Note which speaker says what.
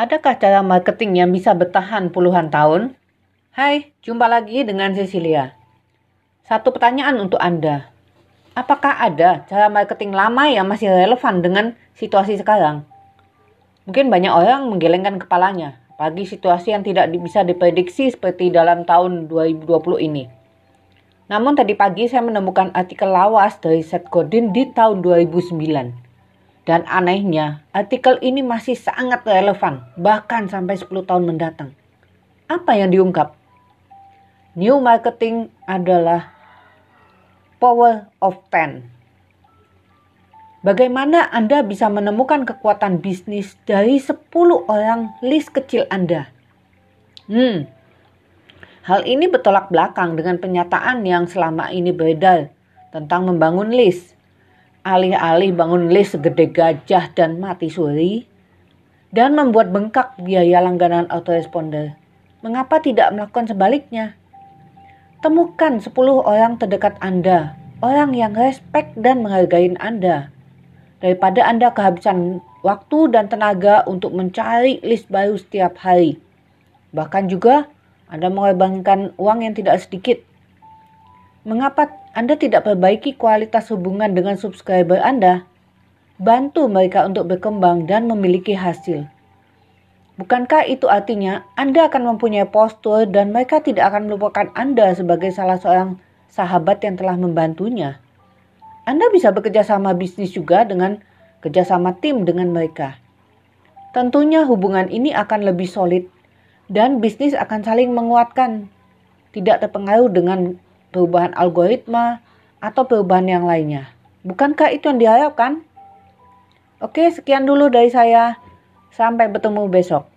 Speaker 1: Adakah cara marketing yang bisa bertahan puluhan tahun? Hai, jumpa lagi dengan Cecilia. Satu pertanyaan untuk Anda. Apakah ada cara marketing lama yang masih relevan dengan situasi sekarang? Mungkin banyak orang menggelengkan kepalanya, bagi situasi yang tidak bisa diprediksi seperti dalam tahun 2020 ini. Namun tadi pagi saya menemukan artikel lawas dari Seth Godin di tahun 2009 dan anehnya, artikel ini masih sangat relevan, bahkan sampai 10 tahun mendatang. Apa yang diungkap? New marketing adalah power of 10. Bagaimana Anda bisa menemukan kekuatan bisnis dari 10 orang list kecil Anda? Hmm, hal ini bertolak belakang dengan penyataan yang selama ini beredar tentang membangun list alih-alih bangun list segede gajah dan mati suri, dan membuat bengkak biaya langganan autoresponder. Mengapa tidak melakukan sebaliknya? Temukan 10 orang terdekat Anda, orang yang respect dan menghargai Anda. Daripada Anda kehabisan waktu dan tenaga untuk mencari list baru setiap hari. Bahkan juga Anda mengorbankan uang yang tidak sedikit Mengapa Anda tidak perbaiki kualitas hubungan dengan subscriber Anda? Bantu mereka untuk berkembang dan memiliki hasil. Bukankah itu artinya Anda akan mempunyai postur dan mereka tidak akan melupakan Anda sebagai salah seorang sahabat yang telah membantunya? Anda bisa bekerja sama bisnis juga dengan kerjasama tim dengan mereka. Tentunya hubungan ini akan lebih solid dan bisnis akan saling menguatkan, tidak terpengaruh dengan perubahan algoritma, atau perubahan yang lainnya. Bukankah itu yang diharapkan? Oke, sekian dulu dari saya. Sampai bertemu besok.